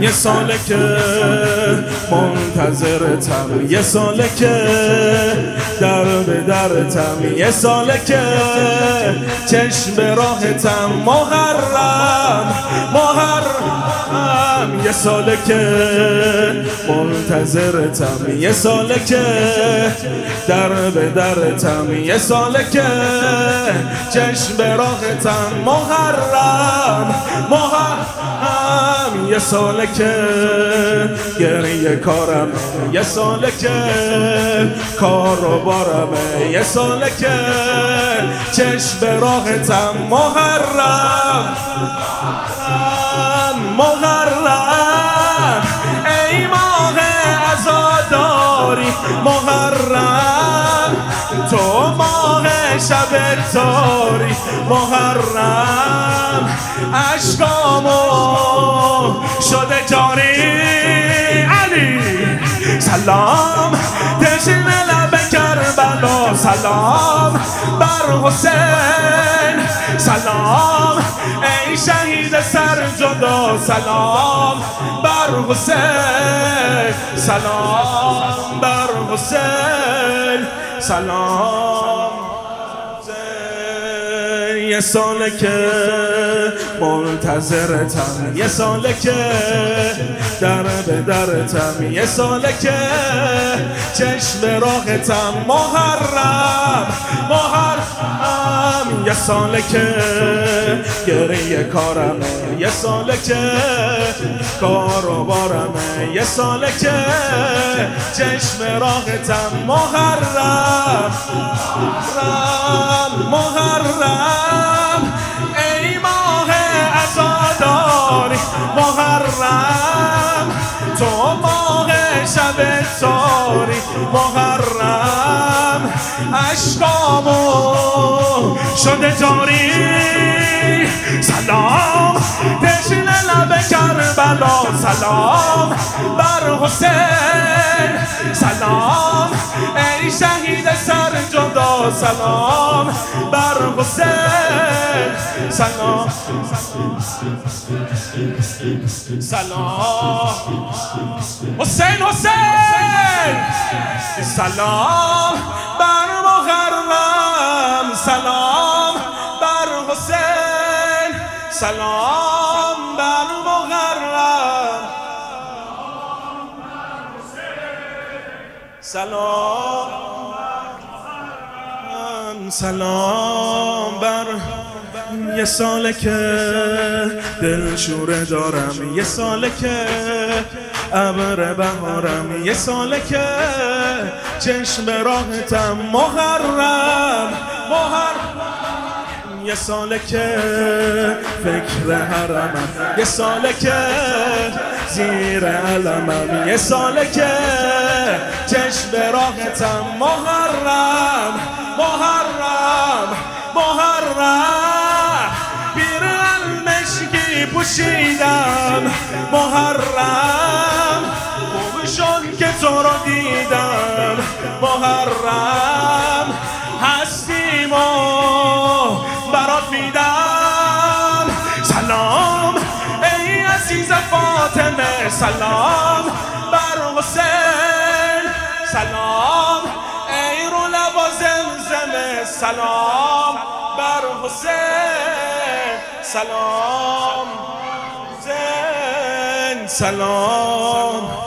یه ساله که منتظرتم یه ساله که در به درتم یه ساله که چشم راهتم محرم محرم ساله که منتظرتم یه ساله که در به درتم یه ساله که چشم به راهتم محرم محرم یه ساله که گریه کارم یه ساله که کار و بارمه یه ساله که چشم به راهتم محرم محرم محرم. تو ماه شب تاری. محرم. عشقامو شده جاری. علی. سلام. تشن لب کربلا. سلام. بر حسین. سلام. ای شهید سر جدا. سلام. بر حسین. سلام. بر حسین. سلام. یه ساله که منتظرتم یه ساله که در به درتم یه ساله که چشم راهتم. محرم محرم. یه ساله که گریه کارمه یه ساله که کار و بارمه یه ساله که چشم راهتم محرم محرم ای ماه ازاداری محرم. تو ماه شب تاری محرم. عشقامو شده جاری. سلام. تشن لب کربلا. سلام. بر حسین. سلام. ای شهید سر جدا. سلام. بر حسین. سلام. سلام. حسین حسین. سلام. بر محرم سلام. سلام بر محرم سلام سلام بر یه ساله که دل شوره دارم یه ساله که ابر بهارم یه ساله که چشم راهتم محرم محرم یه ساله که فکر حرمم یه ساله که زیر علمم یه ساله که چشم راهتم محرم محرم محرم. پیر المشکی پوشیدم. محرم خوب شد که تو رو دیدم. محرم هستیم و فاطمه سلام بر حسین. سلام ای رو لبا زمزمه سلام بر حسین. سلام. زین سلام.